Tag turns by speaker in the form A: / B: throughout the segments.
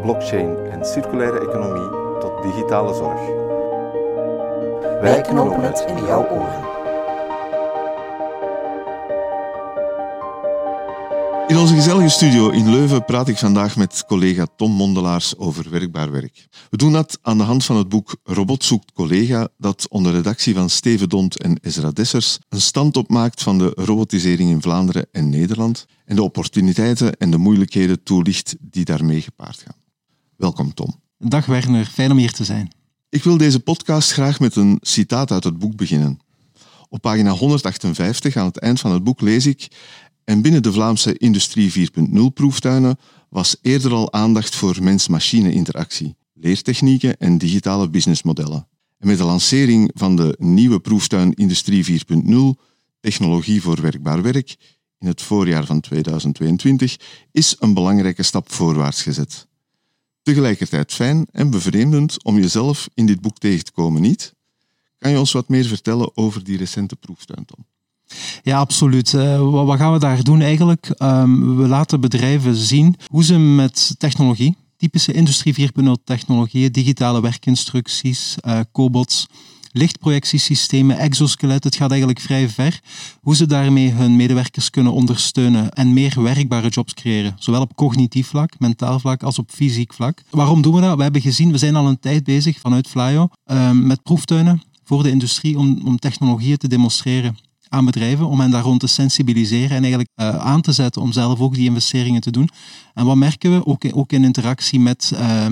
A: blockchain en circulaire economie tot digitale zorg.
B: Wij knopen het in jouw oren.
C: In onze gezellige studio in Leuven praat ik vandaag met collega Tom Mondelaars over werkbaar werk. We doen dat aan de hand van het boek Robot zoekt collega, dat onder redactie van Steven Dont en Ezra Dessers een stand opmaakt van de robotisering in Vlaanderen en Nederland en de opportuniteiten en de moeilijkheden toelicht die daarmee gepaard gaan. Welkom Tom.
D: Dag Werner, fijn om hier te zijn.
C: Ik wil deze podcast graag met een citaat uit het boek beginnen. Op pagina 158 aan het eind van het boek lees ik en binnen de Vlaamse Industrie 4.0 proeftuinen was eerder al aandacht voor mens-machine interactie, leertechnieken en digitale businessmodellen. En met de lancering van de nieuwe proeftuin Industrie 4.0, Technologie voor werkbaar werk, in het voorjaar van 2022, is een belangrijke stap voorwaarts gezet. Tegelijkertijd fijn en bevreemdend om jezelf in dit boek tegen te komen, niet? Kan je ons wat meer vertellen over die recente proeftuin, Tom?
D: Ja, absoluut. Uh, wat, gaan we daar doen eigenlijk? Um, we laten bedrijven zien hoe ze met technologie, typische industrie 4.0 technologieën, digitale werkinstructies, uh, cobots, lichtprojectiesystemen, exoskelet, het gaat eigenlijk vrij ver, hoe ze daarmee hun medewerkers kunnen ondersteunen en meer werkbare jobs creëren, zowel op cognitief vlak, mentaal vlak, als op fysiek vlak. Waarom doen we dat? We hebben gezien, we zijn al een tijd bezig vanuit Flyo uh, met proeftuinen voor de industrie om, om technologieën te demonstreren aan bedrijven om hen daar rond te sensibiliseren en eigenlijk uh, aan te zetten om zelf ook die investeringen te doen. En wat merken we, ook in, ook in interactie met uh,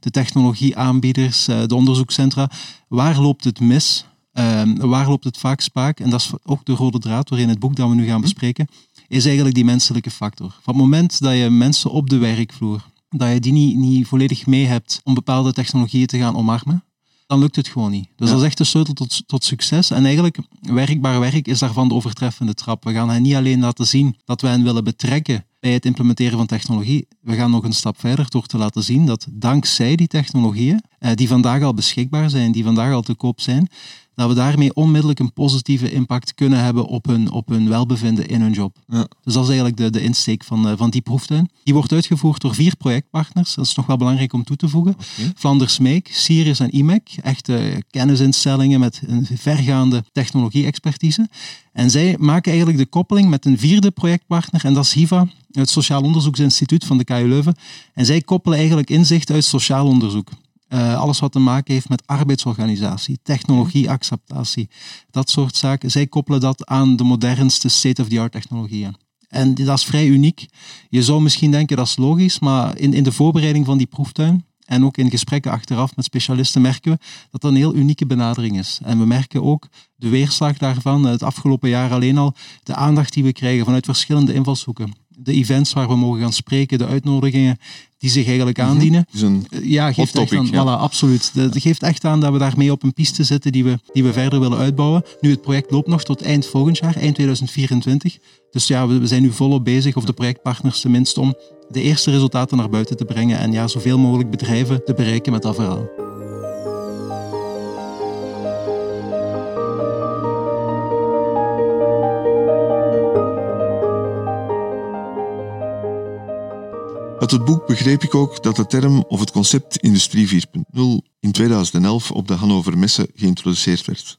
D: de technologieaanbieders, uh, de onderzoekscentra, waar loopt het mis? Ehm, waar loopt het vaak spaak? En dat is ook de rode draad waarin het boek dat we nu gaan bespreken, is eigenlijk die menselijke factor. Van het moment dat je mensen op de werkvloer, dat je die niet, niet volledig mee hebt om bepaalde technologieën te gaan omarmen, dan lukt het gewoon niet. Dus dat is echt de sleutel tot, tot succes. En eigenlijk, werkbaar werk is daarvan de overtreffende trap. We gaan hen niet alleen laten zien dat wij hen willen betrekken bij het implementeren van technologie. We gaan nog een stap verder door te laten zien dat dankzij die technologieën, eh, die vandaag al beschikbaar zijn, die vandaag al te koop zijn, dat we daarmee onmiddellijk een positieve impact kunnen hebben op hun, op hun welbevinden in hun job. Ja. Dus dat is eigenlijk de, de insteek van, uh, van die proeftuin. Die wordt uitgevoerd door vier projectpartners. Dat is nog wel belangrijk om toe te voegen. Okay. Flanders Make, Sirius en IMEC. Echte kennisinstellingen met een vergaande technologie-expertise. En zij maken eigenlijk de koppeling met een vierde projectpartner, en dat is HIVA, het Sociaal Onderzoeksinstituut van de KU Leuven. En zij koppelen eigenlijk inzicht uit sociaal onderzoek. Uh, alles wat te maken heeft met arbeidsorganisatie, technologieacceptatie, dat soort zaken. Zij koppelen dat aan de modernste state-of-the-art technologieën. En dat is vrij uniek. Je zou misschien denken dat is logisch, maar in, in de voorbereiding van die proeftuin en ook in gesprekken achteraf met specialisten merken we dat dat een heel unieke benadering is. En we merken ook de weerslag daarvan, het afgelopen jaar alleen al, de aandacht die we krijgen vanuit verschillende invalshoeken de events waar we mogen gaan spreken, de uitnodigingen die zich eigenlijk
C: Mhm.
D: aandienen.
C: Dus een
D: ja, geeft
C: topic,
D: echt aan,
C: ja.
D: voilà, absoluut. Dat geeft echt aan dat we daarmee op een piste zitten die we, die we verder willen uitbouwen. Nu, het project loopt nog tot eind volgend jaar, eind 2024. Dus ja, we, we zijn nu volop bezig, of de projectpartners tenminste, om de eerste resultaten naar buiten te brengen en ja, zoveel mogelijk bedrijven te bereiken met dat verhaal.
C: Uit het boek begreep ik ook dat de term of het concept Industrie 4.0 in 2011 op de Hannover Messe geïntroduceerd werd.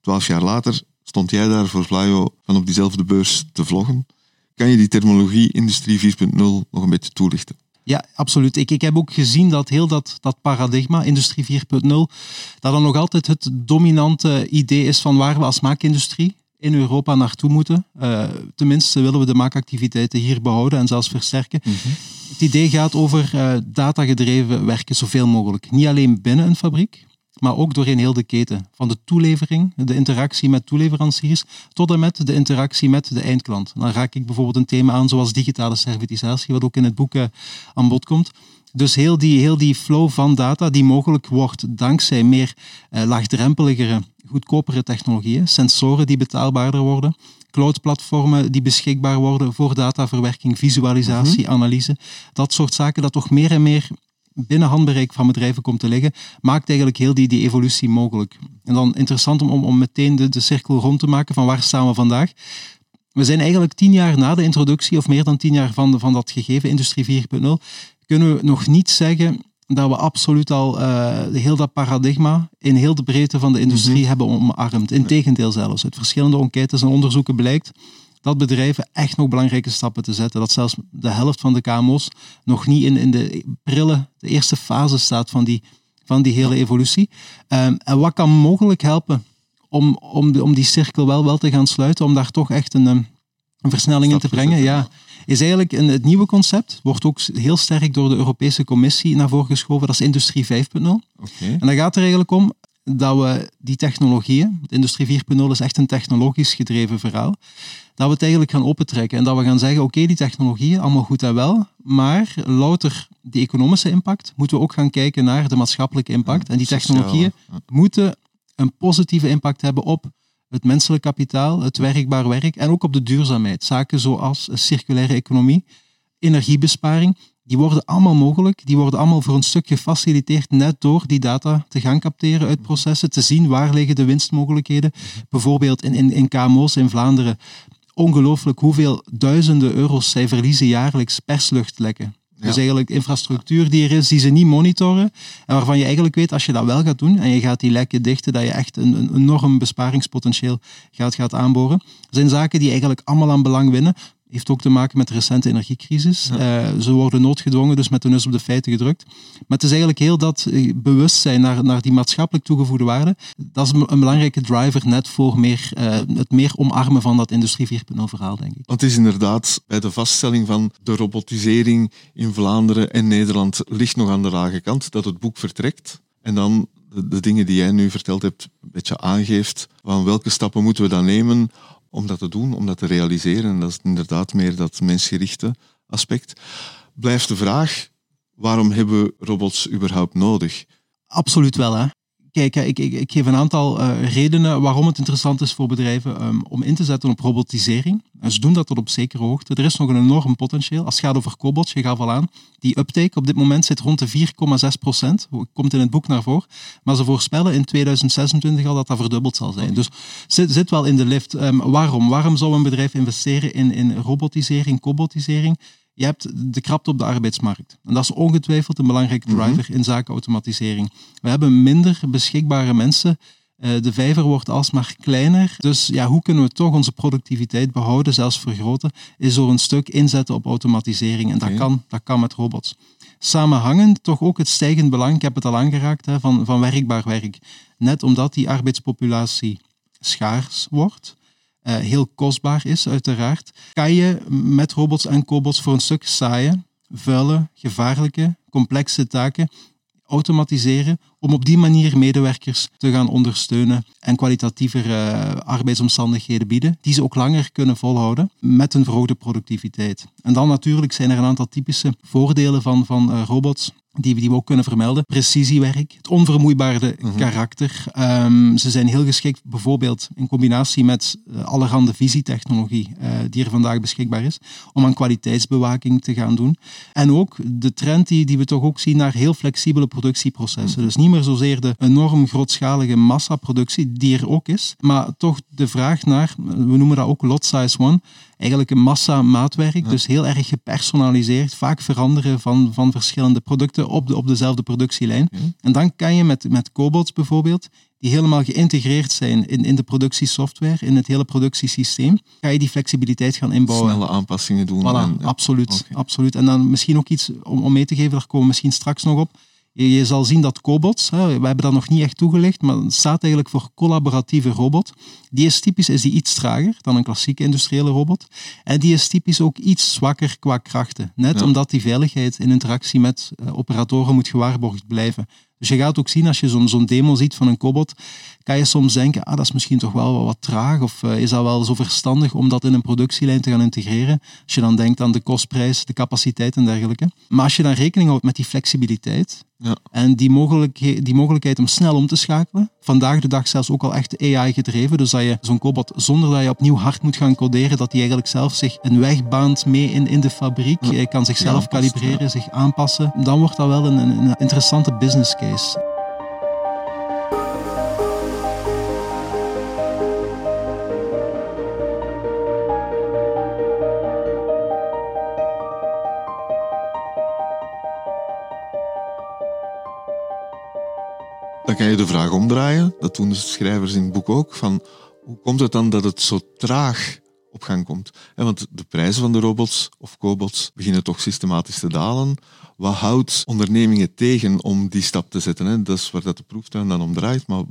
C: Twaalf jaar later stond jij daar voor Vlaio van op diezelfde beurs te vloggen. Kan je die terminologie Industrie 4.0 nog een beetje toelichten?
D: Ja, absoluut. Ik, ik heb ook gezien dat heel dat, dat paradigma, Industrie 4.0, dat dan nog altijd het dominante idee is van waar we als maakindustrie in Europa naartoe moeten. Uh, tenminste willen we de maakactiviteiten hier behouden en zelfs versterken. Mm -hmm. Het idee gaat over uh, datagedreven werken zoveel mogelijk. Niet alleen binnen een fabriek, maar ook doorheen heel de keten. Van de toelevering, de interactie met toeleveranciers, tot en met de interactie met de eindklant. Dan raak ik bijvoorbeeld een thema aan zoals digitale servitisatie, wat ook in het boek uh, aan bod komt. Dus heel die, heel die flow van data die mogelijk wordt dankzij meer uh, laagdrempeligere, goedkopere technologieën, sensoren die betaalbaarder worden, cloud-platformen die beschikbaar worden voor dataverwerking, visualisatie, mhm. analyse. Dat soort zaken dat toch meer en meer binnen handbereik van bedrijven komt te liggen, maakt eigenlijk heel die, die evolutie mogelijk. En dan interessant om, om meteen de, de cirkel rond te maken van waar staan we vandaag. We zijn eigenlijk tien jaar na de introductie, of meer dan tien jaar van, de, van dat gegeven Industrie 4.0, kunnen we nog niet zeggen dat we absoluut al uh, heel dat paradigma in heel de breedte van de industrie mhm. hebben omarmd. Integendeel zelfs. Uit verschillende enquêtes en onderzoeken blijkt dat bedrijven echt nog belangrijke stappen te zetten. Dat zelfs de helft van de KMO's nog niet in, in de prille, de eerste fase staat van die, van die hele evolutie. Um, en wat kan mogelijk helpen om, om, de, om die cirkel wel, wel te gaan sluiten, om daar toch echt een, een versnelling in te brengen? Ja, is eigenlijk een, het nieuwe concept, wordt ook heel sterk door de Europese Commissie naar voren geschoven, dat is Industrie 5.0. Okay. En dan gaat er eigenlijk om dat we die technologieën, Industrie 4.0 is echt een technologisch gedreven verhaal, dat we het eigenlijk gaan opentrekken en dat we gaan zeggen, oké, die technologieën, allemaal goed en wel, maar louter die economische impact, moeten we ook gaan kijken naar de maatschappelijke impact. en die technologieën moeten een positieve impact hebben op het menselijk kapitaal, het werkbaar werk en ook op de duurzaamheid. Zaken zoals circulaire economie, energiebesparing, die worden allemaal mogelijk. Die worden allemaal voor een stuk gefaciliteerd net door die data te gaan capteren uit processen, te zien waar liggen de winstmogelijkheden. Bijvoorbeeld in, in, in KMO's in Vlaanderen ongelooflijk hoeveel duizenden euro's zij verliezen jaarlijks Dus eigenlijk infrastructuur die er is, die ze niet monitoren. En waarvan je eigenlijk weet, als je dat wel gaat doen en je gaat die lekken dichten, dat je echt een, een enorm besparingspotentieel gaat, gaat aanboren. Dat zijn zaken die eigenlijk allemaal aan belang winnen heeft ook te maken met de recente energiecrisis. Eh, ze worden noodgedwongen, dus met de neus op de feiten gedrukt. Maar het is eigenlijk heel dat eh, bewustzijn naar, naar die maatschappelijk toegevoegde waarde. Dat is een, belangrijke driver net voor meer, uh, het meer omarmen van dat Industrie 4.0 verhaal, denk ik.
C: Want het is inderdaad bij de vaststelling van de robotisering in Vlaanderen en Nederland ligt nog aan de lage kant dat het boek vertrekt. En dan de, de dingen die jij nu verteld hebt, een beetje aangeeft van welke stappen moeten we dan nemen om dat te doen, om dat te realiseren. En dat is inderdaad meer dat mensgerichte aspect. Blijft de vraag, waarom hebben we robots überhaupt nodig?
D: Absoluut wel. Hè? Kijk, ik, ik, ik, geef een aantal uh, redenen waarom het interessant is voor bedrijven um, om in te zetten op robotisering. En ze doen dat tot op zekere hoogte. Er is nog een enorm potentieel. Als het gaat over cobots, je gaf al aan, die uptake op dit moment zit rond de 4,6 procent. Komt in het boek naar voren. Maar ze voorspellen in 2026 al dat dat verdubbeld zal zijn. Dus zit, zit wel in de lift. Um, waarom? Waarom zou een bedrijf investeren in, in robotisering, cobotisering? Je hebt de krapte op de arbeidsmarkt. En dat is ongetwijfeld een belangrijke mhm. driver in zaken automatisering. We hebben minder beschikbare mensen. Eh, de vijver wordt alsmaar kleiner. Dus ja, hoe kunnen we toch onze productiviteit behouden, zelfs vergroten, is door een stuk inzetten op automatisering. En dat, kan, dat kan met robots. Samenhangend toch ook het stijgend belang, ik heb het al aangeraakt, van, van werkbaar werk. Net omdat die arbeidspopulatie schaars wordt, heel kostbaar is, uiteraard, kan je met robots en cobots voor een stuk saaie, vuile, gevaarlijke, complexe taken automatiseren om op die manier medewerkers te gaan ondersteunen en kwalitatiever uh, arbeidsomstandigheden bieden, die ze ook langer kunnen volhouden met een verhoogde productiviteit. En dan natuurlijk zijn er een aantal typische voordelen van, van uh, robots die, die we ook kunnen vermelden. Precisiewerk, het onvermoeibare mhm. karakter. Um, ze zijn heel geschikt bijvoorbeeld in combinatie met uh, allerhande visietechnologie uh, die er vandaag beschikbaar is, om aan kwaliteitsbewaking te gaan doen. En ook de trend die, die we toch ook zien naar heel flexibele productieprocessen. Mhm. Dus niet meer zozeer de enorm grootschalige massaproductie die er ook is, maar toch de vraag naar, we noemen dat ook lot size one, eigenlijk een massa maatwerk, dus heel erg gepersonaliseerd, vaak veranderen van, van verschillende producten op, de, op dezelfde productielijn. En dan kan je met, met cobots bijvoorbeeld, die helemaal geïntegreerd zijn in, in de productiesoftware, in het hele productiesysteem, ga je die flexibiliteit gaan inbouwen.
C: Snelle aanpassingen doen.
D: Voilà, absoluut, absoluut. En dan misschien ook iets om, om mee te geven, daar komen we misschien straks nog op. Je zal zien dat cobots, we hebben dat nog niet echt toegelicht, maar het staat eigenlijk voor collaboratieve robot. Die is typisch is die iets trager dan een klassieke industriële robot. En die is typisch ook iets zwakker qua krachten. Net omdat die veiligheid in interactie met uh, operatoren moet gewaarborgd blijven. Dus je gaat ook zien, als je zo'n zo'n demo ziet van een cobot, kan je soms denken, ah, dat is misschien toch wel wat traag, of uh, is dat wel zo verstandig om dat in een productielijn te gaan integreren? Als je dan denkt aan de kostprijs, de capaciteit en dergelijke. Maar als je dan rekening houdt met die flexibiliteit, ja. En die, mogelijkheid, die mogelijkheid om snel om te schakelen, vandaag de dag zelfs ook al echt AI gedreven, dus dat je zo'n cobot zonder dat je opnieuw hard moet gaan coderen, dat die eigenlijk zelf zich een weg baant mee in, in de fabriek, ja. hij kan zichzelf ja, kalibreren, zich aanpassen, dan wordt dat wel een, een interessante business case.
C: Dan kan je de vraag omdraaien, dat doen de schrijvers in het boek ook, van hoe komt het dan dat het zo traag op gang komt? Want de prijzen van de robots of cobots beginnen toch systematisch te dalen. Wat houdt ondernemingen tegen om die stap te zetten? Dat is waar dat de proeftuin dan om draait. Maar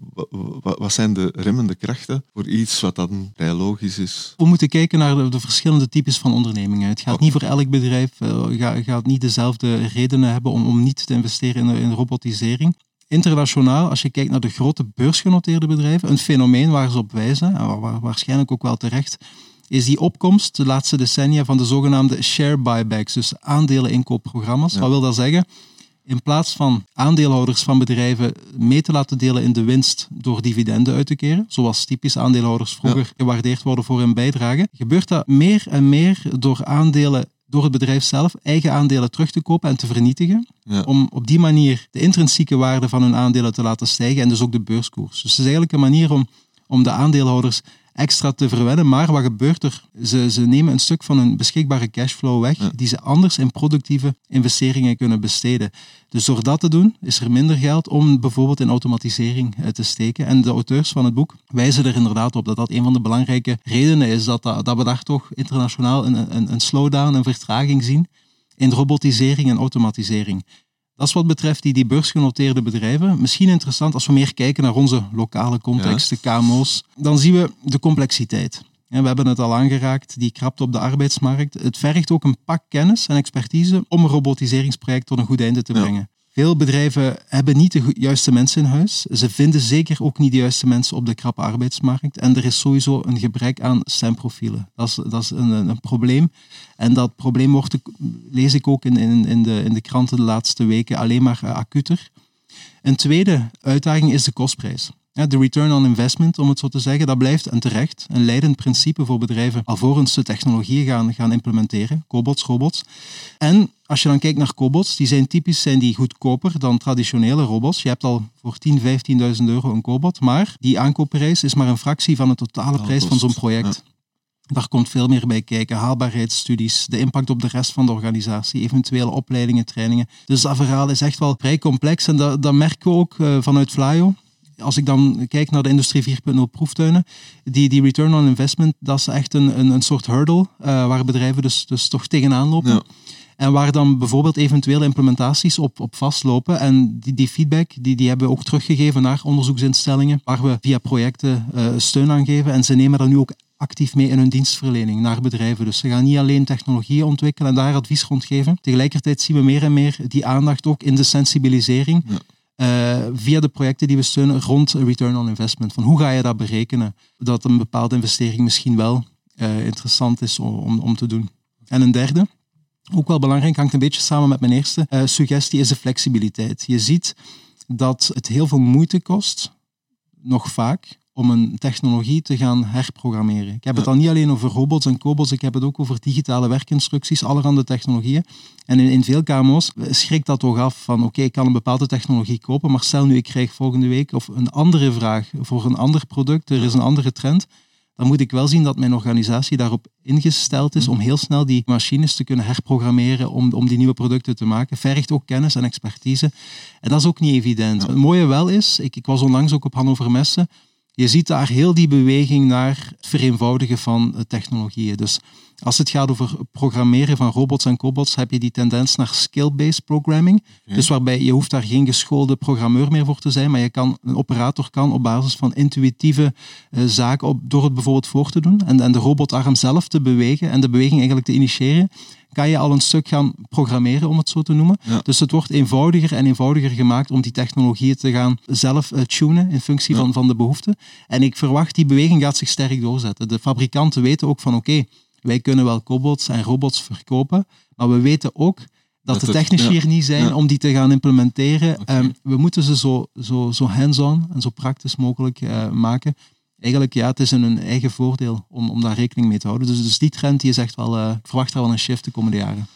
C: wat zijn de remmende krachten voor iets wat dan vrij logisch is?
D: We moeten kijken naar de, verschillende types van ondernemingen. Het gaat niet voor elk bedrijf, uh, gaat, niet dezelfde redenen hebben om, om niet te investeren in, in robotisering internationaal, als je kijkt naar de grote beursgenoteerde bedrijven, een fenomeen waar ze op wijzen, en waar, waarschijnlijk ook wel terecht, is die opkomst de laatste decennia van de zogenaamde share buybacks, dus aandeleninkoopprogramma's. Wat wil dat zeggen? In plaats van aandeelhouders van bedrijven mee te laten delen in de winst door dividenden uit te keren, zoals typisch aandeelhouders vroeger gewaardeerd worden voor hun bijdrage, gebeurt dat meer en meer door aandelen door het bedrijf zelf eigen aandelen terug te kopen en te vernietigen. Om op die manier de intrinsieke waarde van hun aandelen te laten stijgen en dus ook de beurskoers. Dus het is eigenlijk een manier om, om de aandeelhouders extra te verwennen. Maar wat gebeurt er? Ze, ze nemen een stuk van hun beschikbare cashflow weg, die ze anders in productieve investeringen kunnen besteden. Dus door dat te doen, is er minder geld om bijvoorbeeld in automatisering eh, te steken. En de auteurs van het boek wijzen er inderdaad op dat dat een van de belangrijke redenen is dat, dat we daar toch internationaal een, een, een slowdown, een vertraging zien in robotisering en automatisering. Dat is wat betreft die, die beursgenoteerde bedrijven. Misschien interessant als we meer kijken naar onze lokale context, de KMO's. Dan zien we de complexiteit. we hebben het al aangeraakt, die krapte op de arbeidsmarkt. Het vergt ook een pak kennis en expertise om een robotiseringsproject tot een goed einde te brengen. Veel bedrijven hebben niet de juiste mensen in huis. Ze vinden zeker ook niet de juiste mensen op de krappe arbeidsmarkt. En er is sowieso een gebrek aan stemprofielen. Dat is, dat is een, een probleem. En dat probleem wordt, lees ik ook in, in, in, de, in de kranten de laatste weken, alleen maar acuter. Een tweede uitdaging is de kostprijs. De return on investment, om het zo te zeggen, dat blijft en terecht een leidend principe voor bedrijven alvorens ze technologieën gaan, gaan implementeren, cobots, robots. En als je dan kijkt naar cobots, die zijn typisch zijn die goedkoper dan traditionele robots. Je hebt al voor 10.000, 15.000 euro een cobot, maar die aankoopprijs is maar een fractie van de totale prijs van zo'n project. Daar komt veel meer bij kijken. Haalbaarheidsstudies, de impact op de rest van de organisatie, eventuele opleidingen, trainingen. Dus dat verhaal is echt wel vrij complex en dat, dat merken we ook uh, vanuit Flyo als ik dan kijk naar de Industrie 4.0 proeftuinen, die, die return on investment, dat is echt een, een, een soort hurdle uh, waar bedrijven dus, dus toch tegenaan lopen. Ja. En waar dan bijvoorbeeld eventuele implementaties op, op vastlopen. En die, die feedback die, die hebben we ook teruggegeven naar onderzoeksinstellingen, waar we via projecten uh, steun aan geven. En ze nemen dat nu ook actief mee in hun dienstverlening naar bedrijven. Dus ze gaan niet alleen technologieën ontwikkelen en daar advies rond geven. Tegelijkertijd zien we meer en meer die aandacht ook in de sensibilisering. Ja. Uh, via de projecten die we steunen rond return on investment. Van hoe ga je dat berekenen? Dat een bepaalde investering misschien wel uh, interessant is om, om te doen. En een derde, ook wel belangrijk, hangt een beetje samen met mijn eerste uh, suggestie, is de flexibiliteit. Je ziet dat het heel veel moeite kost, nog vaak, om een technologie te gaan herprogrammeren. Ik heb het dan niet alleen over robots en cobots, ik heb het ook over digitale werkinstructies, allerhande technologieën. En in, in veel KMO's schrikt dat toch af van oké, ik kan een bepaalde technologie kopen, maar stel nu ik krijg volgende week of een andere vraag voor een ander product, er is een andere trend, dan moet ik wel zien dat mijn organisatie daarop ingesteld is om heel snel die machines te kunnen herprogrammeren om, om die nieuwe producten te maken. Vergt ook kennis en expertise. En dat is ook niet evident. Het mooie wel is, ik, ik was onlangs ook op Hannover Messen, je ziet daar heel die beweging naar het vereenvoudigen van technologieën. Dus Als het gaat over programmeren van robots en cobots, heb je die tendens naar skill-based programming. Dus waarbij je hoeft daar geen geschoolde programmeur meer voor te zijn, maar je kan, een operator kan op basis van intuïtieve uh, zaken, op, door het bijvoorbeeld voor te doen en, en de robotarm zelf te bewegen en de beweging eigenlijk te initiëren, kan je al een stuk gaan programmeren, om het zo te noemen. Dus het wordt eenvoudiger en eenvoudiger gemaakt om die technologieën te gaan zelf uh, tunen in functie van, van de behoeften. En ik verwacht, die beweging gaat zich sterk doorzetten. De fabrikanten weten ook van oké, wij kunnen wel cobots en robots verkopen, maar we weten ook dat, de technici hier niet zijn om die te gaan implementeren. Um, we moeten ze zo, zo, zo hands-on en zo praktisch mogelijk uh, maken eigenlijk, ja, het is in hun eigen voordeel om, om daar rekening mee te houden. Dus, dus die trend die is echt wel, uh, ik verwacht er wel een shift de komende jaren.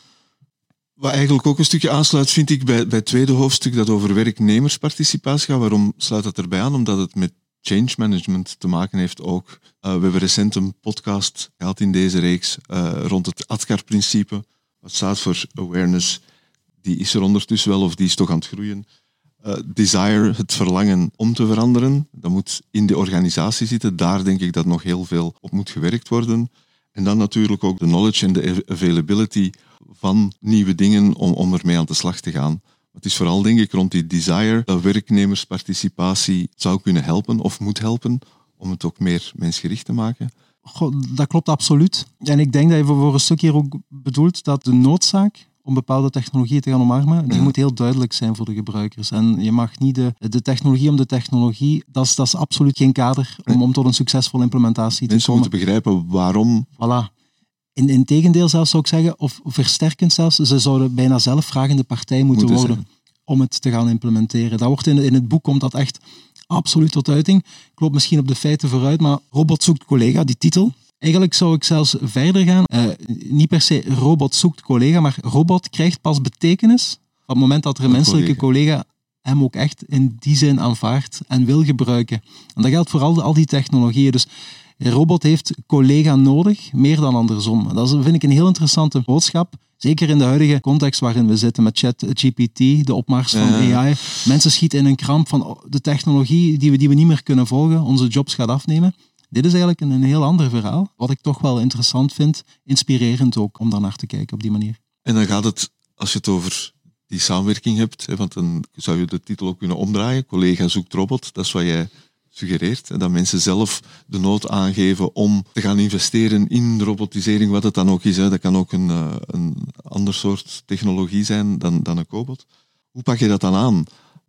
C: Wat eigenlijk ook een stukje aansluit, vind ik, bij, bij het tweede hoofdstuk dat over werknemersparticipatie gaat. Waarom sluit dat erbij aan? Omdat het met change management te maken heeft ook. Uh, we hebben recent een podcast gehad in deze reeks uh, rond het ADKAR-principe. Wat staat voor awareness. Die is er ondertussen wel, of die is toch aan het groeien. Uh, desire, het verlangen om te veranderen, dat moet in de organisatie zitten. Daar denk ik dat nog heel veel op moet gewerkt worden. En dan natuurlijk ook de knowledge en de availability van nieuwe dingen om, om ermee aan de slag te gaan. Het is vooral, denk ik, rond die desire dat werknemersparticipatie zou kunnen helpen of moet helpen om het ook meer mensgericht te maken.
D: Goh, dat klopt absoluut. En ik denk dat je voor een stuk hier ook bedoelt dat de noodzaak om bepaalde technologieën te gaan omarmen, die moet heel duidelijk zijn voor de gebruikers. En je mag niet de, de technologie om de technologie, dat is, dat is absoluut geen kader om, om tot een succesvolle implementatie te
C: Mensen
D: komen.
C: Mensen moeten begrijpen waarom.
D: Voilà. In, in tegendeel zelfs zou ik zeggen, of versterkend zelfs, ze zouden bijna zelf vragende partij moeten, moeten worden zijn. om het te gaan implementeren. Dat wordt in, in het boek komt dat echt absoluut tot uiting. Ik loop misschien op de feiten vooruit, maar Robot zoekt collega, die titel, Eigenlijk zou ik zelfs verder gaan. Uh, niet per se robot zoekt collega, maar robot krijgt pas betekenis op het moment dat er een, menselijke collega. collega. hem ook echt in die zin aanvaardt en wil gebruiken. En dat geldt voor al, al die technologieën. Dus een robot heeft collega nodig, meer dan andersom. Dat vind ik een heel interessante boodschap. Zeker in de huidige context waarin we zitten met ChatGPT, de opmars van AI. Mensen schieten in een kramp van de technologie die we, die we niet meer kunnen volgen. Onze jobs gaat afnemen. Dit is eigenlijk een, een heel ander verhaal, wat ik toch wel interessant vind, inspirerend ook om daar naar te kijken op die manier.
C: En dan gaat het, als je het over die samenwerking hebt, hè, want dan zou je de titel ook kunnen omdraaien, collega zoekt robot, dat is wat jij suggereert. Dat mensen zelf de nood aangeven om te gaan investeren in robotisering, wat het dan ook is. Dat kan ook een, uh, een ander soort technologie zijn dan, dan een cobot. Hoe pak je dat dan aan?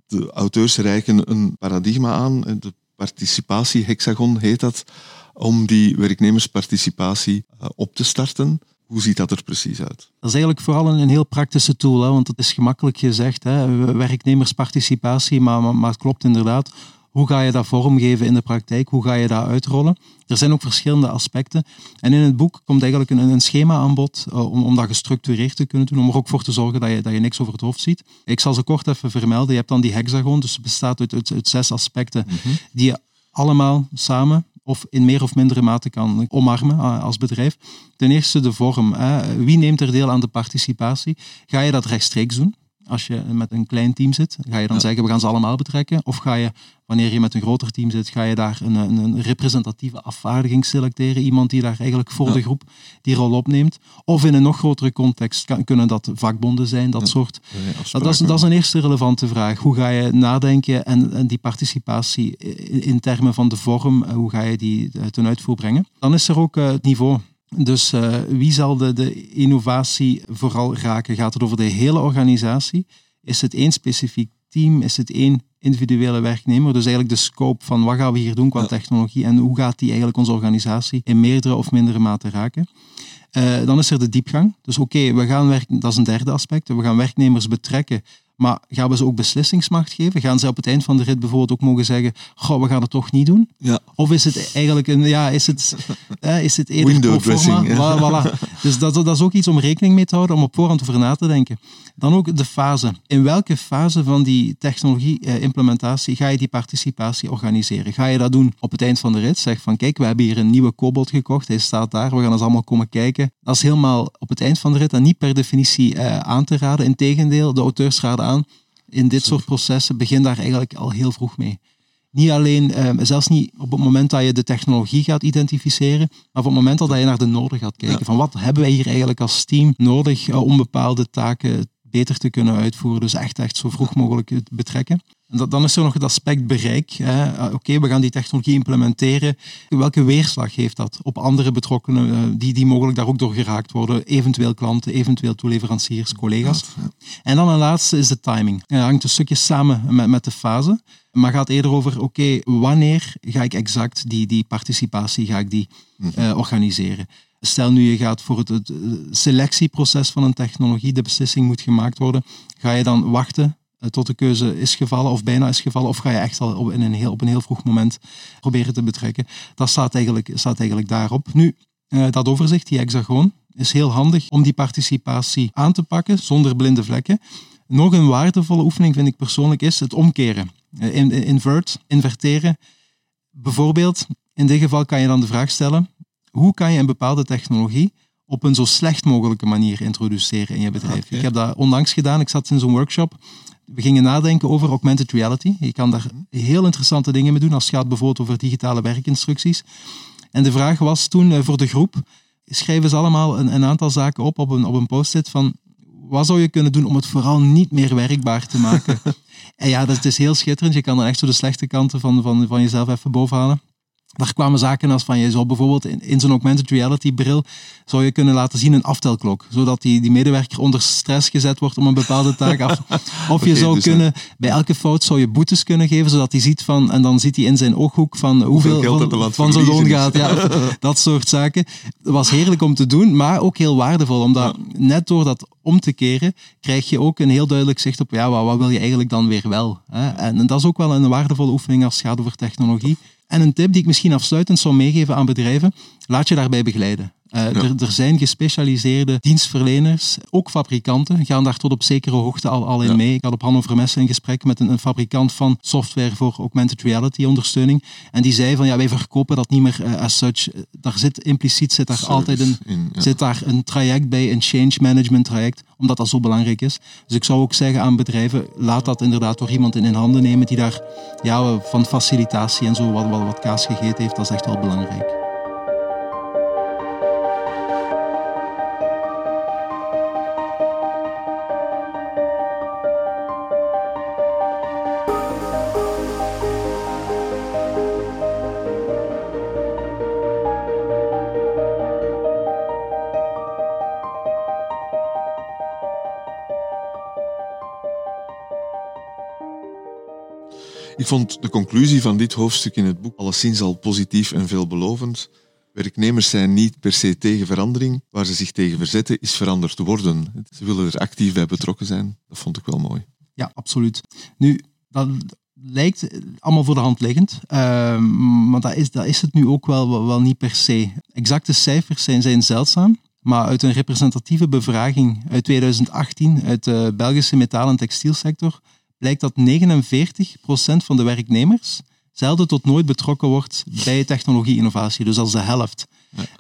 C: De auteurs reiken een paradigma aan, de participatiehexagon heet dat, om die werknemersparticipatie uh, op te starten. Hoe ziet dat er precies uit?
D: Dat is eigenlijk vooral een, een heel praktische tool, hè, want het is gemakkelijk gezegd, hè, werknemersparticipatie, maar, maar, maar het klopt inderdaad. Hoe ga je dat vormgeven in de praktijk? Hoe ga je dat uitrollen? Er zijn ook verschillende aspecten. En in het boek komt eigenlijk een, een schema aan bod uh, om, om dat gestructureerd te kunnen doen, om er ook voor te zorgen dat je, dat je niks over het hoofd ziet. Ik zal ze kort even vermelden. Je hebt dan die hexagon, dus het bestaat uit, uit, uit zes aspecten mm -hmm. die je allemaal samen of in meer of mindere mate kan omarmen uh, als bedrijf. Ten eerste de vorm. Hè. Wie neemt er deel aan de participatie? Ga je dat rechtstreeks doen? Als je met een klein team zit, ga je dan ja. zeggen we gaan ze allemaal betrekken? Of ga je, wanneer je met een groter team zit, ga je daar een, een, een representatieve afvaardiging selecteren? Iemand die daar eigenlijk voor ja. de groep die rol opneemt? Of in een nog grotere context kan, kunnen dat vakbonden zijn, dat ja. soort. Dat, dat, is, dat is een eerste relevante vraag. Hoe ga je nadenken en, en die participatie in, in, termen van de vorm, hoe ga je die ten uitvoer brengen? Dan is er ook uh, het niveau. Dus uh, wie zal de, de, innovatie vooral raken? Gaat het over de hele organisatie? Is het één specifiek team? Is het één individuele werknemer? Dus eigenlijk de scope van wat gaan we hier doen qua ja. technologie en hoe gaat die eigenlijk onze organisatie in meerdere of mindere mate raken? Uh, dan is er de diepgang. Dus oké, okay, we gaan werken, dat is een derde aspect. We gaan werknemers betrekken maar gaan we ze ook beslissingsmacht geven? Gaan ze op het eind van de rit bijvoorbeeld ook mogen zeggen, goh, we gaan het toch niet doen?
C: Ja.
D: Of is het eigenlijk een, ja, is het, eh, is het eerder
C: Window dressing. Ja.
D: Voilà, Dus dat, dat is ook iets om rekening mee te houden, om op voorhand over na te denken. Dan ook de fase. In welke fase van die technologie-implementatie ga je die participatie organiseren? Ga je dat doen op het eind van de rit? Zeg van, kijk, we hebben hier een nieuwe Cobalt gekocht, hij staat daar, we gaan eens allemaal komen kijken. Dat is helemaal op het eind van de rit en niet per definitie uh, aan te raden. Integendeel, de auteurs raden aan, in dit soort processen, begin daar eigenlijk al heel vroeg mee. Niet alleen, ehm, zelfs niet op het moment dat je de technologie gaat identificeren, maar op het moment dat je naar de noden gaat kijken. Van wat hebben wij hier eigenlijk als team nodig eh, om bepaalde taken beter te kunnen uitvoeren. Dus echt, echt zo vroeg mogelijk betrekken. En dan is er nog het aspect bereik. Ah, oké, we gaan die technologie implementeren. Welke weerslag heeft dat op andere betrokkenen eh, die, die mogelijk daar ook door geraakt worden? Eventueel klanten, eventueel toeleveranciers, collega's. En dan een laatste is de timing. Het hangt een stukje samen met, met de fase. Maar gaat eerder over, oké, wanneer ga ik exact die, die participatie ga ik die, mhm. eh, organiseren? Stel nu je gaat voor het, selectieproces van een technologie, de beslissing moet gemaakt worden, ga je dan wachten eh, tot de keuze is gevallen of bijna is gevallen, of ga je echt al op, in een, heel, op een heel vroeg moment proberen te betrekken? Dat staat eigenlijk, staat eigenlijk daarop. Nu, eh, dat overzicht, die hexagoon, is heel handig om die participatie aan te pakken zonder blinde vlekken. Nog een waardevolle oefening vind ik persoonlijk is het omkeren. Eh, invert, inverteren. Bijvoorbeeld, in dit geval kan je dan de vraag stellen, hoe kan je een bepaalde technologie op een zo slecht mogelijke manier introduceren in je bedrijf? Ik heb dat onlangs gedaan. Ik zat in zo'n workshop. We gingen nadenken over augmented reality. Je kan daar heel interessante dingen mee doen als het gaat bijvoorbeeld over digitale werkinstructies. En de vraag was toen eh, voor de groep, schrijven ze allemaal een, een aantal zaken op op een, op een post-it van wat zou je kunnen doen om het vooral niet meer werkbaar te maken? en ja, dat is heel schitterend. Je kan dan echt zo de slechte kanten van, van, van jezelf even bovenhalen. Daar kwamen zaken als van, je zou bijvoorbeeld in, in zo'n augmented reality bril, zou je kunnen laten zien een aftelklok, zodat die, die medewerker onder stress gezet wordt om een bepaalde taak af. Of je zou dus, kunnen, bij elke fout zou je boetes kunnen geven, zodat hij ziet van, en dan ziet hij in zijn ooghoek van hoeveel, van, van zijn loon gaat. Ja, dat soort zaken. Dat was heerlijk om te doen, maar ook heel waardevol, omdat net door dat om te keren, krijg je ook een heel duidelijk zicht op, ja, wat, wat wil je eigenlijk dan weer wel? Hè? En, en dat is ook wel een waardevolle oefening als het gaat over technologie. En een tip die ik misschien afsluitend zou meegeven aan bedrijven, laat je daarbij begeleiden. Uh, er, er, zijn gespecialiseerde dienstverleners, ook fabrikanten, gaan daar tot op zekere hoogte al, al in mee. Ik had op Hannover Messe een gesprek met een, een, fabrikant van software voor augmented reality ondersteuning. En die zei van ja, wij verkopen dat niet meer uh, as such. Daar zit impliciet zit daar altijd een, zit daar een traject bij, een change management traject, omdat dat zo belangrijk is. Dus ik zou ook zeggen aan bedrijven, laat dat inderdaad door iemand in, in handen nemen die daar ja, van facilitatie en zo wat, wat, wat kaas gegeten heeft. Dat is echt wel belangrijk.
C: Ik vond de conclusie van dit hoofdstuk in het boek alleszins al positief en veelbelovend. Werknemers zijn niet per se tegen verandering. Waar ze zich tegen verzetten is veranderd worden. Ze willen er actief bij betrokken zijn. Dat vond ik wel mooi.
D: Ja, absoluut. Nu, dat lijkt allemaal voor de hand liggend. Uh, maar dat is, dat is het nu ook wel, wel niet per se. Exacte cijfers zijn, zijn zeldzaam. Maar uit een representatieve bevraging uit 2018 uit de Belgische metaal- en textielsector blijkt dat 49% van de werknemers zelden tot nooit betrokken wordt bij technologie-innovatie, dus als de helft.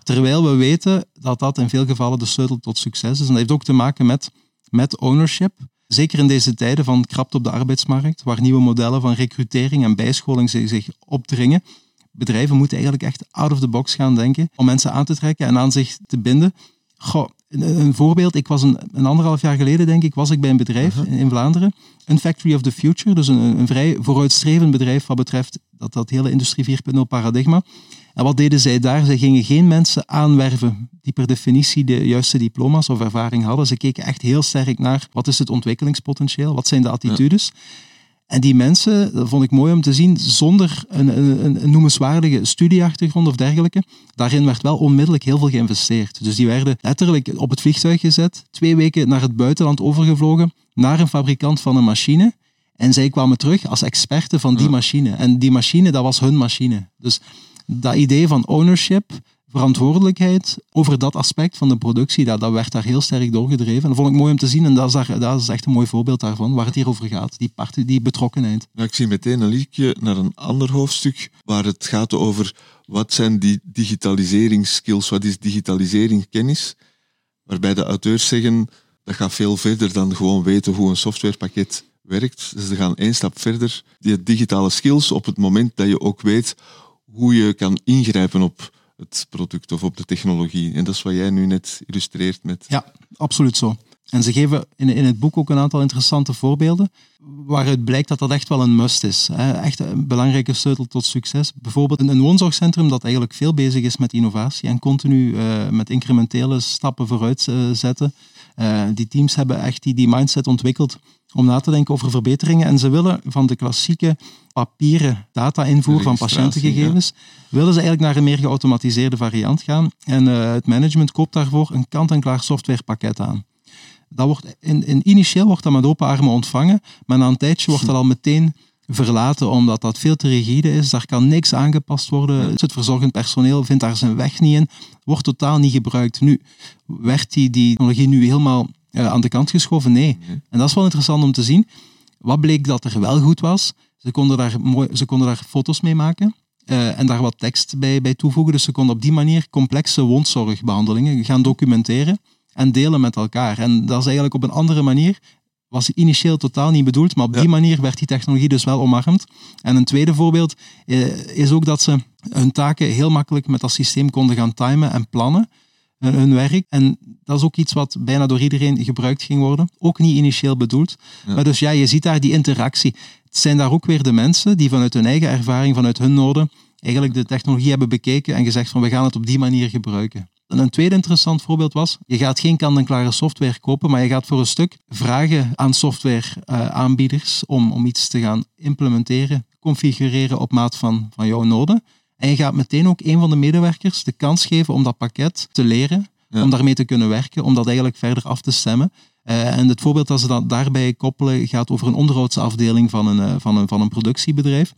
D: Terwijl we weten dat dat in veel gevallen de sleutel tot succes is. En dat heeft ook te maken met, met ownership. Zeker in deze tijden van krapte op de arbeidsmarkt, waar nieuwe modellen van recrutering en bijscholing zich opdringen. Bedrijven moeten eigenlijk echt out of the box gaan denken om mensen aan te trekken en aan zich te binden. Goh, een, voorbeeld, ik was een, een, anderhalf jaar geleden, denk ik, was ik bij een bedrijf uh-huh. in, Vlaanderen. Een Factory of the Future, dus een, een vrij vooruitstrevend bedrijf wat betreft dat, dat hele Industrie 4.0 paradigma. En wat deden zij daar? Zij gingen geen mensen aanwerven die per definitie de juiste diploma's of ervaring hadden. Ze keken echt heel sterk naar wat is het ontwikkelingspotentieel, wat zijn de attitudes. En die mensen, dat vond ik mooi om te zien, zonder een, een, een, noemenswaardige studieachtergrond of dergelijke, daarin werd wel onmiddellijk heel veel geïnvesteerd. Dus die werden letterlijk op het vliegtuig gezet, twee weken naar het buitenland overgevlogen, naar een fabrikant van een machine. En zij kwamen terug als experten van die machine. En die machine, dat was hun machine. Dus dat idee van ownership, verantwoordelijkheid over dat aspect van de productie, dat, dat werd daar heel sterk doorgedreven. Dat vond ik mooi om te zien en dat is, daar, dat is echt een mooi voorbeeld daarvan, waar het hier over gaat, die, partie, die betrokkenheid.
C: Ik zie meteen een linkje naar een ander hoofdstuk, waar het gaat over wat zijn die digitaliseringsskills, wat is digitaliseringskennis, waarbij de auteurs zeggen, dat gaat veel verder dan gewoon weten hoe een softwarepakket werkt. Dus ze gaan één stap verder. Die digitale skills op het moment dat je ook weet hoe je kan ingrijpen op het product of op de technologie. En dat is wat jij nu net illustreert met...
D: Ja, absoluut zo. En ze geven in, in het boek ook een aantal interessante voorbeelden waaruit blijkt dat dat echt wel een must is. Echt een belangrijke sleutel tot succes. Bijvoorbeeld een woonzorgcentrum dat eigenlijk veel bezig is met innovatie en continu uh, met incrementele stappen vooruit uh, zetten. Uh, die teams hebben echt die, die mindset ontwikkeld om na te denken over verbeteringen. En ze willen van de klassieke papieren data-invoer van patiëntengegevens, ja. willen ze eigenlijk naar een meer geautomatiseerde variant gaan. En het management koopt daarvoor een kant-en-klaar softwarepakket aan. Dat wordt in, in, initieel wordt dat met open armen ontvangen, maar na een tijdje wordt dat al meteen verlaten, omdat dat veel te rigide is. Daar kan niks aangepast worden. Het verzorgend personeel vindt daar zijn weg niet in, wordt totaal niet gebruikt. Nu, werd die, die technologie nu helemaal uh, aan de kant geschoven? Nee. En dat is wel interessant om te zien. Wat bleek dat er wel goed was? Ze konden daar, mooi, ze konden daar foto's mee maken. Uh, en daar wat tekst bij, bij toevoegen. Dus ze konden op die manier complexe wondzorgbehandelingen gaan documenteren en delen met elkaar. En dat is eigenlijk op een andere manier, was initieel totaal niet bedoeld, maar op die manier werd die technologie dus wel omarmd. En een tweede voorbeeld eh, is ook dat ze hun taken heel makkelijk met dat systeem konden gaan timen en plannen hun werk. En dat is ook iets wat bijna door iedereen gebruikt ging worden. Ook niet initieel bedoeld. Maar dus ja, je ziet daar die interactie. Het zijn daar ook weer de mensen die vanuit hun eigen ervaring, vanuit hun noden, eigenlijk de technologie hebben bekeken en gezegd van we gaan het op die manier gebruiken. En een tweede interessant voorbeeld was, je gaat geen kant-en-klare software kopen, maar je gaat voor een stuk vragen aan softwareaanbieders uh, om, om iets te gaan implementeren, configureren op maat van, van jouw noden. En je gaat meteen ook een van de medewerkers de kans geven om dat pakket te leren, om daarmee te kunnen werken, om dat eigenlijk verder af te stemmen. Uh, en het voorbeeld dat ze dat daarbij koppelen gaat over een onderhoudsafdeling van een, uh, van een, van een productiebedrijf,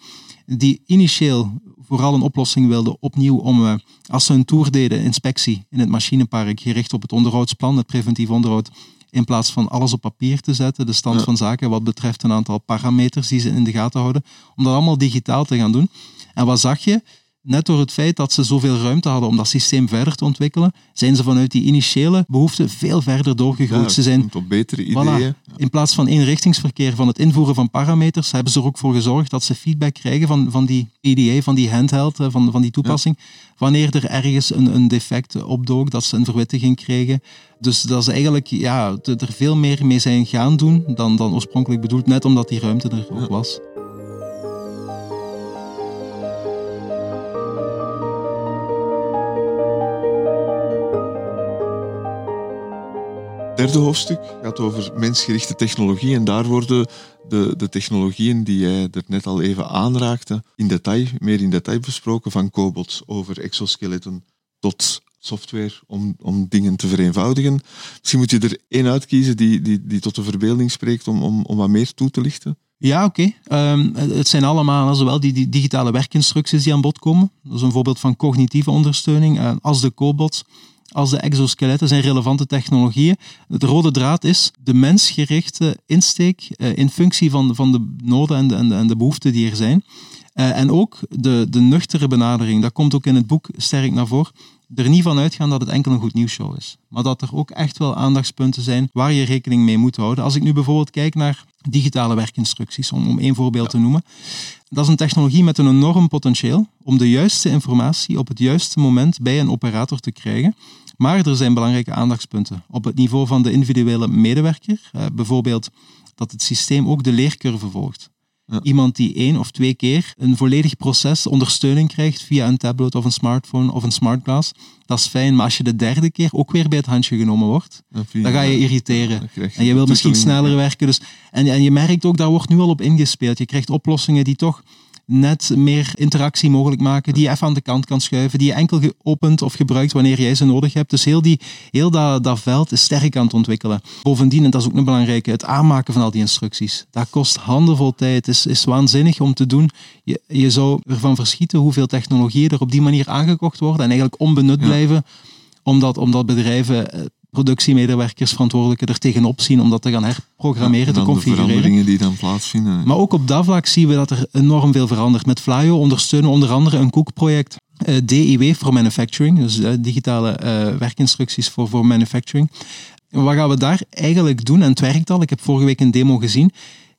D: die initieel vooral een oplossing wilden opnieuw om, uh, als ze een tour deden, inspectie in het machinepark, gericht op het onderhoudsplan, het preventief onderhoud, in plaats van alles op papier te zetten, de stand van zaken wat betreft een aantal parameters die ze in de gaten houden, om dat allemaal digitaal te gaan doen. En wat zag je? Net door het feit dat ze zoveel ruimte hadden om dat systeem verder te ontwikkelen, zijn ze vanuit die initiële behoefte veel verder doorgegroeid.
C: Ja,
D: ze zijn
C: op betere ideeën.
D: Voilà, in plaats van eenrichtingsverkeer van het invoeren van parameters, hebben ze er ook voor gezorgd dat ze feedback krijgen van, van die EDA, van die handheld, van, van die toepassing, ja. wanneer er ergens een, een defect opdook, dat ze een verwittiging kregen. Dus dat ze eigenlijk ja, er veel meer mee zijn gaan doen dan, dan oorspronkelijk bedoeld, net omdat die ruimte er ook was.
C: Derde hoofdstuk gaat over mensgerichte technologie. En daar worden de, de technologieën die jij er net al even aanraakte, in detail, meer in detail besproken. Van cobots over exoskeletten tot software om, om dingen te vereenvoudigen. Misschien moet je er één uitkiezen die, die, die tot de verbeelding spreekt om, om, om wat meer toe te lichten.
D: Ja, oké. Um, het zijn allemaal zowel die, die, digitale werkinstructies die aan bod komen. Dat is een voorbeeld van cognitieve ondersteuning, uh, als de cobots als de exoskeletten zijn relevante technologieën. De rode draad is de mensgerichte insteek uh, in functie van, van de noden en de, en de, en de behoeften die er zijn. Uh, en ook de, de nuchtere benadering, dat komt ook in het boek sterk naar voren. Er niet van uitgaan dat het enkel een goed nieuwsshow is. Maar dat er ook echt wel aandachtspunten zijn waar je rekening mee moet houden. Als ik nu bijvoorbeeld kijk naar digitale werkinstructies, om, om één voorbeeld te noemen. Dat is een technologie met een enorm potentieel om de juiste informatie op het juiste moment bij een operator te krijgen. Maar er zijn belangrijke aandachtspunten op het niveau van de individuele medewerker. Uh, bijvoorbeeld dat het systeem ook de leercurve volgt. Ja. Iemand die één of twee keer een volledig proces ondersteuning krijgt via een tablet of een smartphone of een smartglass, dat is fijn. Maar als je de derde keer ook weer bij het handje genomen wordt, ja, dan ga je irriteren. En je wil misschien sneller werken. Dus, en, en je merkt ook, daar wordt nu al op ingespeeld. Je krijgt oplossingen die toch net meer interactie mogelijk maken, die je even aan de kant kan schuiven, die je enkel geopend of gebruikt wanneer jij ze nodig hebt. Dus heel, die, heel dat, dat veld is sterk aan het ontwikkelen. Bovendien, en dat is ook een belangrijke, het aanmaken van al die instructies. Dat kost handenvol tijd, is, is waanzinnig om te doen. Je, je zou ervan verschieten hoeveel technologieën er op die manier aangekocht worden en eigenlijk onbenut blijven, omdat, omdat bedrijven eh, productiemedewerkers, verantwoordelijken er tegenop zien om dat te gaan herprogrammeren, ja, te configureren.
C: De veranderingen die dan plaatsvinden.
D: Maar ook op dat vlak zien we dat er enorm veel verandert. Met Flyo ondersteunen onder andere een Cook-project. Uh, DIW voor manufacturing, dus uh, digitale uh, werkinstructies voor, voor manufacturing. Wat gaan we daar eigenlijk doen? En het werkt al. Ik heb vorige week een demo gezien.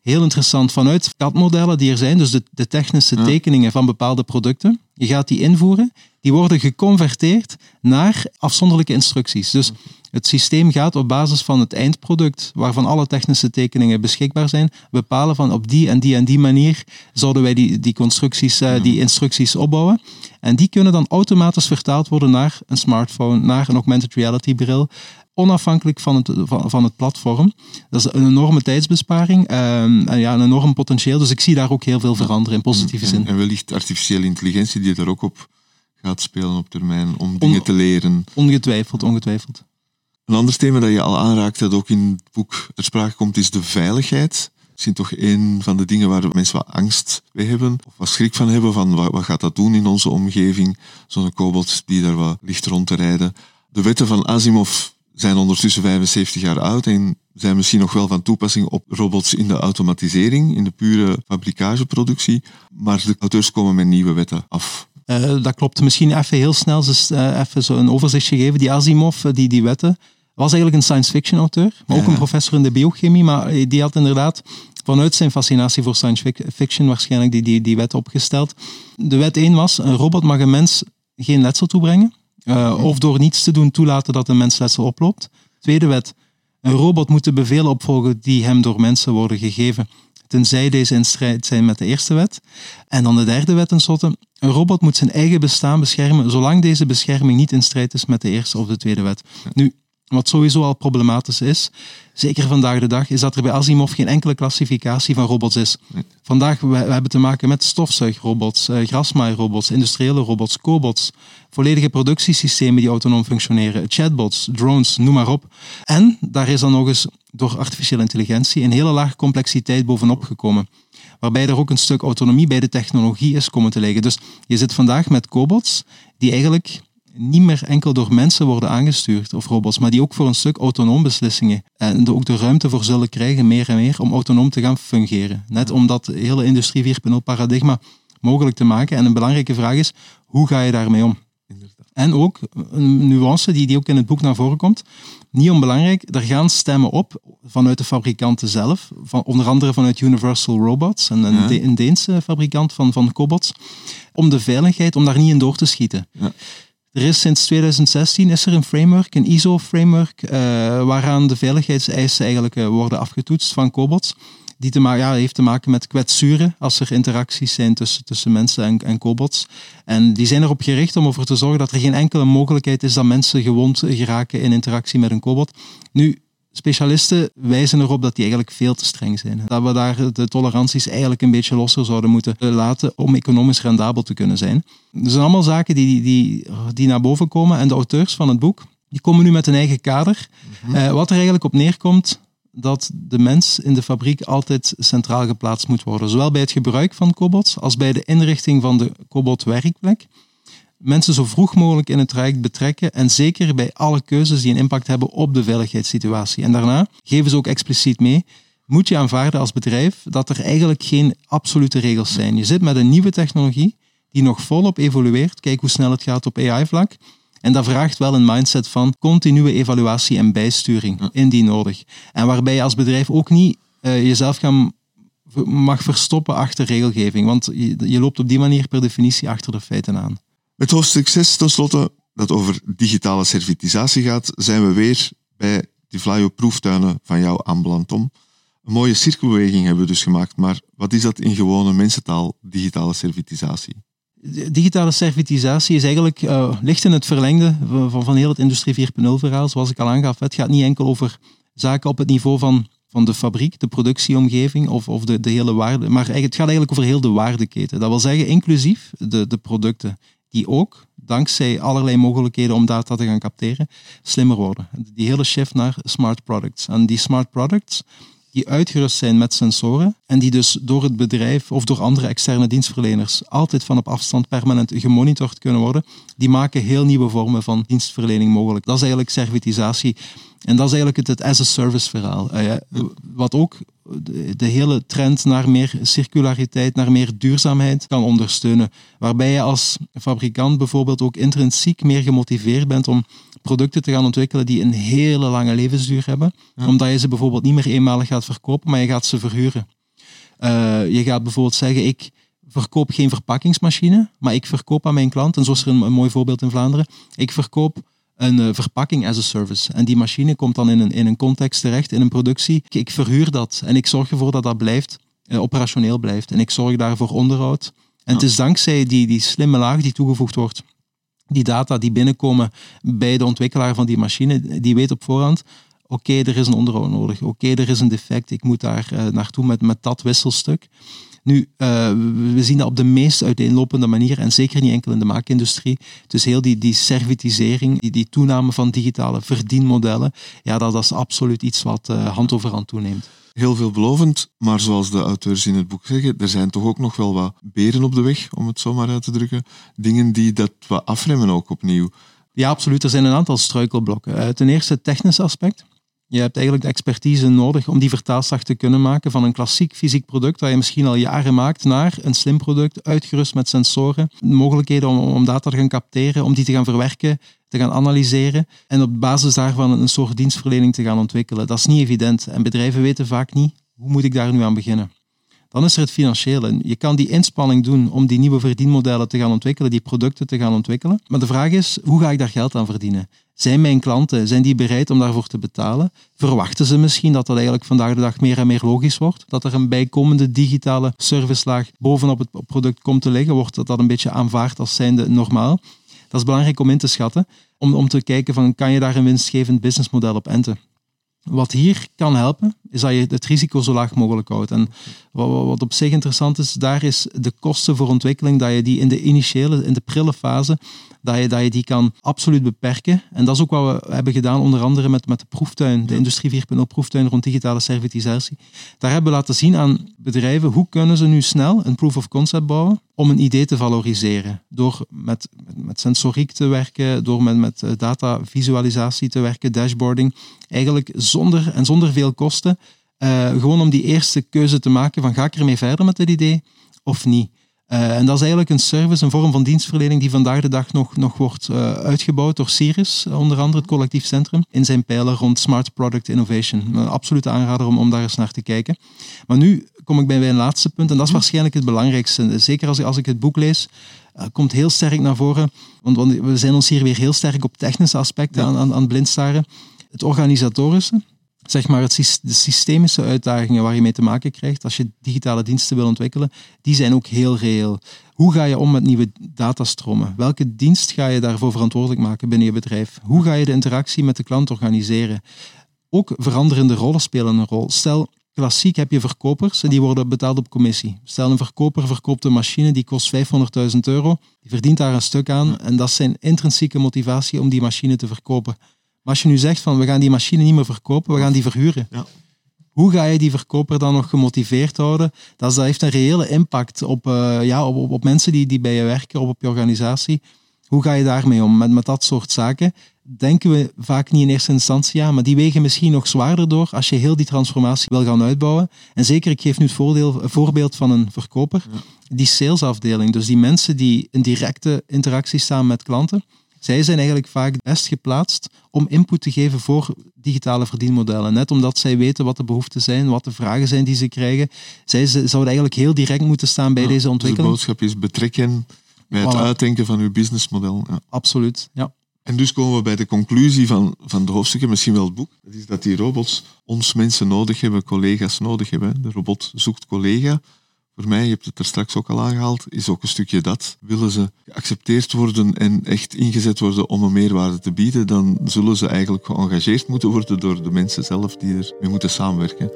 D: Heel interessant. Vanuit CAD-modellen die er zijn, dus de, de technische tekeningen van bepaalde producten, je gaat die invoeren, die worden geconverteerd naar afzonderlijke instructies. Dus het systeem gaat op basis van het eindproduct, waarvan alle technische tekeningen beschikbaar zijn, bepalen van op die en die en die manier zouden wij die, die constructies, uh, die instructies opbouwen. En die kunnen dan automatisch vertaald worden naar een smartphone, naar een augmented reality bril onafhankelijk van het, van, van, het platform. Dat is een enorme tijdsbesparing um, en ja, een enorm potentieel. Dus ik zie daar ook heel veel veranderen in positieve zin.
C: En wellicht artificiële intelligentie die daar ook op gaat spelen op termijn om dingen te leren.
D: Ongetwijfeld, ongetwijfeld.
C: Een ander thema dat je al aanraakt, dat ook in het boek ter sprake komt, is de veiligheid. Misschien toch een van de dingen waar mensen wat angst bij hebben, of wat schrik van hebben, van wat, wat gaat dat doen in onze omgeving? Zo'n kobold die daar wat ligt rond te rijden. De wetten van Asimov zijn ondertussen 75 jaar oud en zijn misschien nog wel van toepassing op robots in de automatisering, in de pure fabrikageproductie. Maar de auteurs komen met nieuwe wetten af.
D: Uh, dat klopt. Misschien even heel snel dus, uh, even zo een overzichtje geven. Die Asimov, eh, die, die wetten, was eigenlijk een science fiction auteur, maar ook een professor in de biochemie. Maar die had inderdaad vanuit zijn fascinatie voor science fiction waarschijnlijk die, die, die wet opgesteld. De wet 1 was, een robot mag een mens geen letsel toebrengen. Uh, of door niets te doen toelaten dat een mens letsel oploopt. Tweede wet, een robot moet de bevelen opvolgen die hem door mensen worden gegeven, tenzij deze in strijd zijn met de eerste wet. En dan de derde wet tenslotte, een robot moet zijn eigen bestaan beschermen, zolang deze bescherming niet in strijd is met de eerste of de tweede wet. Nu, wat sowieso al problematisch is, zeker vandaag de dag, is dat er bij Asimov geen enkele klassificatie van robots is. Vandaag we, we hebben te maken met stofzuigrobots, uh, grasmaaierrobots, industriële robots, cobots, volledige productiesystemen die autonoom functioneren, chatbots, drones, noem maar op. En daar is dan nog eens door artificiële intelligentie een hele lage complexiteit bovenop gekomen. Waarbij er ook een stuk autonomie bij de technologie is komen te liggen. Dus je zit vandaag met cobots die eigenlijk niet meer enkel door mensen worden aangestuurd of robots, maar die ook voor een stuk autonoom beslissingen en ook de ruimte voor zullen krijgen, meer en meer, om autonoom te gaan fungeren. Net om dat hele industrie 4.0 paradigma mogelijk te maken. En een belangrijke vraag is, hoe ga je daarmee om? En ook een nuance die, die ook in het boek naar voren komt, niet onbelangrijk, er gaan stemmen op vanuit de fabrikanten zelf, van, onder andere vanuit Universal Robots, een, een, een Deense fabrikant van, van cobots, om de veiligheid, om daar niet in door te schieten. Ja. Er is sinds 2016 is er een framework, een ISO-framework, uh, waaraan de veiligheidseisen eigenlijk uh, worden afgetoetst van cobots. Die te ja, heeft te maken met kwetsuren als er interacties zijn tussen, tussen mensen en, en cobots. En die zijn erop gericht om ervoor te zorgen dat er geen enkele mogelijkheid is dat mensen gewond geraken in interactie met een cobot. Nu, Specialisten wijzen erop dat die eigenlijk veel te streng zijn. Dat we daar de toleranties eigenlijk een beetje losser zouden moeten laten om economisch rendabel te kunnen zijn. Dat zijn allemaal zaken die, die, die naar boven komen. En de auteurs van het boek die komen nu met een eigen kader. Mhm. Eh, wat er eigenlijk op neerkomt dat de mens in de fabriek altijd centraal geplaatst moet worden. Zowel bij het gebruik van cobots als bij de inrichting van de cobot-werkplek mensen zo vroeg mogelijk in het traject betrekken en zeker bij alle keuzes die een impact hebben op de veiligheidssituatie. En daarna geven ze ook expliciet mee, moet je aanvaarden als bedrijf dat er eigenlijk geen absolute regels zijn. Je zit met een nieuwe technologie die nog volop evolueert. Kijk hoe snel het gaat op AI-vlak. En dat vraagt wel een mindset van continue evaluatie en bijsturing, indien nodig. En waarbij je als bedrijf ook niet uh, jezelf gaan, mag verstoppen achter regelgeving, want je, je loopt op die manier per definitie achter de feiten aan.
C: Met hoofdstuk 6 tenslotte, dat over digitale servitisatie gaat, zijn we weer bij die Flyo proeftuinen van jou aanbeland, Tom. Een mooie cirkelbeweging hebben we dus gemaakt, maar wat is dat in gewone mensentaal, digitale servitisatie?
D: Digitale servitisatie is eigenlijk, uh, ligt in het verlengde van, van heel het Industrie 4.0 verhaal, zoals ik al aangaf. Het gaat niet enkel over zaken op het niveau van, van de fabriek, de productieomgeving of, of de, de hele waarde, maar het gaat eigenlijk over heel de waardeketen. Dat wil zeggen inclusief de, de producten die ook, dankzij allerlei mogelijkheden om data te gaan capteren, slimmer worden. Die hele shift naar smart products. En die smart products die uitgerust zijn met sensoren en die dus door het bedrijf of door andere externe dienstverleners altijd van op afstand permanent gemonitord kunnen worden, die maken heel nieuwe vormen van dienstverlening mogelijk. Dat is eigenlijk servitisatie. En dat is eigenlijk het, as-a-service verhaal. Eh, wat ook de, hele trend naar meer circulariteit, naar meer duurzaamheid kan ondersteunen. Waarbij je als fabrikant bijvoorbeeld ook intrinsiek meer gemotiveerd bent om producten te gaan ontwikkelen die een hele lange levensduur hebben. Omdat je ze bijvoorbeeld niet meer eenmalig gaat verkopen, maar je gaat ze verhuren. je gaat bijvoorbeeld zeggen, ik verkoop geen verpakkingsmachine, maar ik verkoop aan mijn klant, en zo is er een, een mooi voorbeeld in Vlaanderen, ik verkoop een uh, verpakking as a service. En die machine komt dan in een, in een context terecht, in een productie. Ik, ik verhuur dat en ik zorg ervoor dat dat blijft, uh, operationeel blijft. En ik zorg daarvoor onderhoud. En het is dankzij die, die slimme laag die toegevoegd wordt, die data die binnenkomen bij de ontwikkelaar van die machine, die weet op voorhand, oké, er is een onderhoud nodig. Oké, er is een defect, ik moet daar uh, naartoe met, met dat wisselstuk. Nu, uh, we zien dat op de meest uiteenlopende manier en zeker niet enkel in de maakindustrie. Dus heel die, die servitisering, die, die toename van digitale verdienmodellen, ja, dat, dat is absoluut iets wat uh, hand over hand toeneemt.
C: Heel veelbelovend, maar zoals de auteurs in het boek zeggen, er zijn toch ook nog wel wat beren op de weg, om het zo maar uit te drukken. Dingen die dat wat afremmen ook opnieuw.
D: Ja, absoluut. Er zijn een aantal struikelblokken. Uh, ten eerste het technische aspect. Je hebt eigenlijk de expertise nodig om die vertaalslag te kunnen maken van een klassiek fysiek product dat je misschien al jaren maakt naar een slim product, uitgerust met sensoren, mogelijkheden om, om data te gaan capteren, om die te gaan verwerken, te gaan analyseren en op basis daarvan een soort dienstverlening te gaan ontwikkelen. Dat is niet evident en bedrijven weten vaak niet hoe moet ik daar nu aan beginnen. Dan is er het financiële. Je kan die inspanning doen om die nieuwe verdienmodellen te gaan ontwikkelen, die producten te gaan ontwikkelen. Maar de vraag is, hoe ga ik daar geld aan verdienen? Zijn mijn klanten, zijn die bereid om daarvoor te betalen? Verwachten ze misschien dat dat eigenlijk vandaag de dag meer en meer logisch wordt? Dat er een bijkomende digitale servicelaag bovenop het product komt te liggen? Wordt dat, dat een beetje aanvaard als zijnde normaal? Dat is belangrijk om in te schatten, om, om te kijken van kan je daar een winstgevend businessmodel op enten? Wat hier kan helpen, is dat je het risico zo laag mogelijk houdt. En wat, op zich interessant is, daar is de kosten voor ontwikkeling, dat je die in de initiële, in de prille fase, dat je, dat je die kan absoluut beperken. En dat is ook wat we hebben gedaan, onder andere met, met de proeftuin, de Industrie 4.0 proeftuin rond digitale servitisatie. Daar hebben we laten zien aan bedrijven hoe kunnen ze nu snel een proof of concept bouwen om een idee te valoriseren. Door met, met, met sensoriek te werken, door met, met datavisualisatie te werken, dashboarding. Eigenlijk zonder en zonder veel kosten. Uh, gewoon om die eerste keuze te maken van ga ik ermee verder met dit idee of niet. Uh, en dat is eigenlijk een service, een vorm van dienstverlening die vandaag de dag nog, nog wordt uh, uitgebouwd door Cirrus, onder andere het collectief centrum, in zijn pijler rond Smart Product Innovation. Een absolute aanrader om, om daar eens naar te kijken. Maar nu kom ik bij mijn laatste punt, en dat is mhm. waarschijnlijk het belangrijkste. Zeker als, als ik het boek lees, uh, komt heel sterk naar voren, want, want, we zijn ons hier weer heel sterk op technische aspecten ja. aan, aan, aan blindstaren. Het organisatorische, zeg maar, het, de systemische uitdagingen waar je mee te maken krijgt als je digitale diensten wil ontwikkelen, die zijn ook heel reëel. Hoe ga je om met nieuwe datastromen? Welke dienst ga je daarvoor verantwoordelijk maken binnen je bedrijf? Hoe ga je de interactie met de klant organiseren? Ook veranderende rollen spelen een rol. Stel, klassiek heb je verkopers en die worden betaald op commissie. Stel, een verkoper verkoopt een machine die kost 500.000 euro, die verdient daar een stuk aan en dat is zijn intrinsieke motivatie om die machine te verkopen. Maar als je nu zegt van we gaan die machine niet meer verkopen, we gaan die verhuren. Ja. Hoe ga je die verkoper dan nog gemotiveerd houden? Dat, dat heeft een reële impact op, uh, ja, op, op, op, mensen die, die bij je werken, of op je organisatie. Hoe ga je daarmee om? Met, met dat soort zaken denken we vaak niet in eerste instantie aan, maar die wegen misschien nog zwaarder door als je heel die transformatie wil gaan uitbouwen. En zeker, ik geef nu het voordeel, voorbeeld van een verkoper, ja. die salesafdeling, dus die mensen die in directe interactie staan met klanten, zij zijn eigenlijk vaak best geplaatst om input te geven voor digitale verdienmodellen. Net omdat zij weten wat de behoeften zijn, wat de vragen zijn die ze krijgen. Zij zouden eigenlijk heel direct moeten staan bij
C: ja,
D: deze ontwikkeling.
C: Dus de boodschap is betrekken bij het voilà. uitdenken van uw businessmodel. Ja.
D: Absoluut, ja.
C: En dus komen we bij de conclusie van, van de hoofdstukken, misschien wel het boek. Dat is dat die robots ons mensen nodig hebben, collega's nodig hebben. De robot zoekt collega voor mij, je hebt het er straks ook al aangehaald, is ook een stukje dat. Willen ze geaccepteerd worden en echt ingezet worden om een meerwaarde te bieden, dan zullen ze eigenlijk geëngageerd moeten worden door de mensen zelf die ermee moeten samenwerken.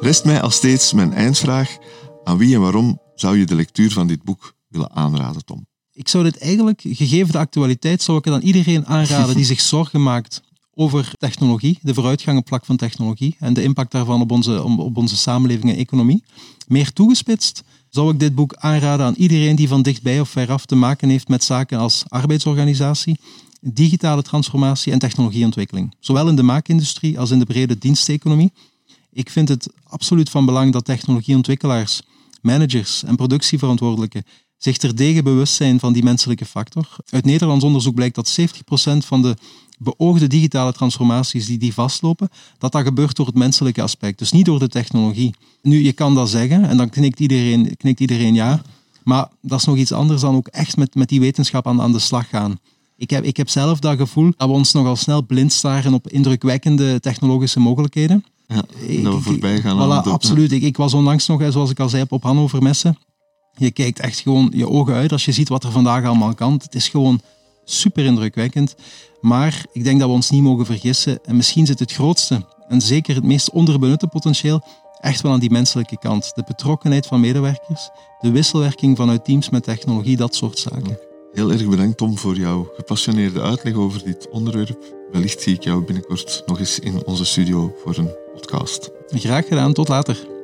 C: Rest mij als steeds mijn eindvraag. Aan wie en waarom zou je de lectuur van dit boek willen aanraden, Tom?
D: Ik zou dit eigenlijk, gegeven de actualiteit, zou ik het aan iedereen aanraden die zich zorgen maakt over technologie, de vooruitgang op vlak van technologie en de impact daarvan op onze, op onze samenleving en economie. Meer toegespitst zou ik dit boek aanraden aan iedereen die van dichtbij of veraf te maken heeft met zaken als arbeidsorganisatie, digitale transformatie en technologieontwikkeling. Zowel in de maakindustrie als in de brede diensteconomie. Ik vind het absoluut van belang dat technologieontwikkelaars, managers en productieverantwoordelijken zich terdege bewust zijn van die menselijke factor. Uit Nederlands onderzoek blijkt dat 70% van de beoogde digitale transformaties die, die vastlopen, dat dat gebeurt door het menselijke aspect, dus niet door de technologie. Nu, je kan dat zeggen en dan knikt iedereen, knikt iedereen ja, maar dat is nog iets anders dan ook echt met, met die wetenschap aan, aan de slag gaan. Ik heb, ik heb zelf dat gevoel dat we ons nogal snel blind staren op indrukwekkende technologische mogelijkheden.
C: Ja, dat we voorbij gaan.
D: Voilà, absoluut. Ik, ik was onlangs nog, zoals ik al zei, op Hannover Messen. Je kijkt echt gewoon je ogen uit als je ziet wat er vandaag allemaal kan. Het is gewoon super indrukwekkend. Maar ik denk dat we ons niet mogen vergissen. En misschien zit het grootste en zeker het meest onderbenutte potentieel echt wel aan die menselijke kant. De betrokkenheid van medewerkers, de wisselwerking vanuit teams met technologie, dat soort zaken.
C: Heel erg bedankt Tom voor jouw gepassioneerde uitleg over dit onderwerp. Wellicht zie ik jou binnenkort nog eens in onze studio voor een podcast.
D: Graag gedaan, tot later.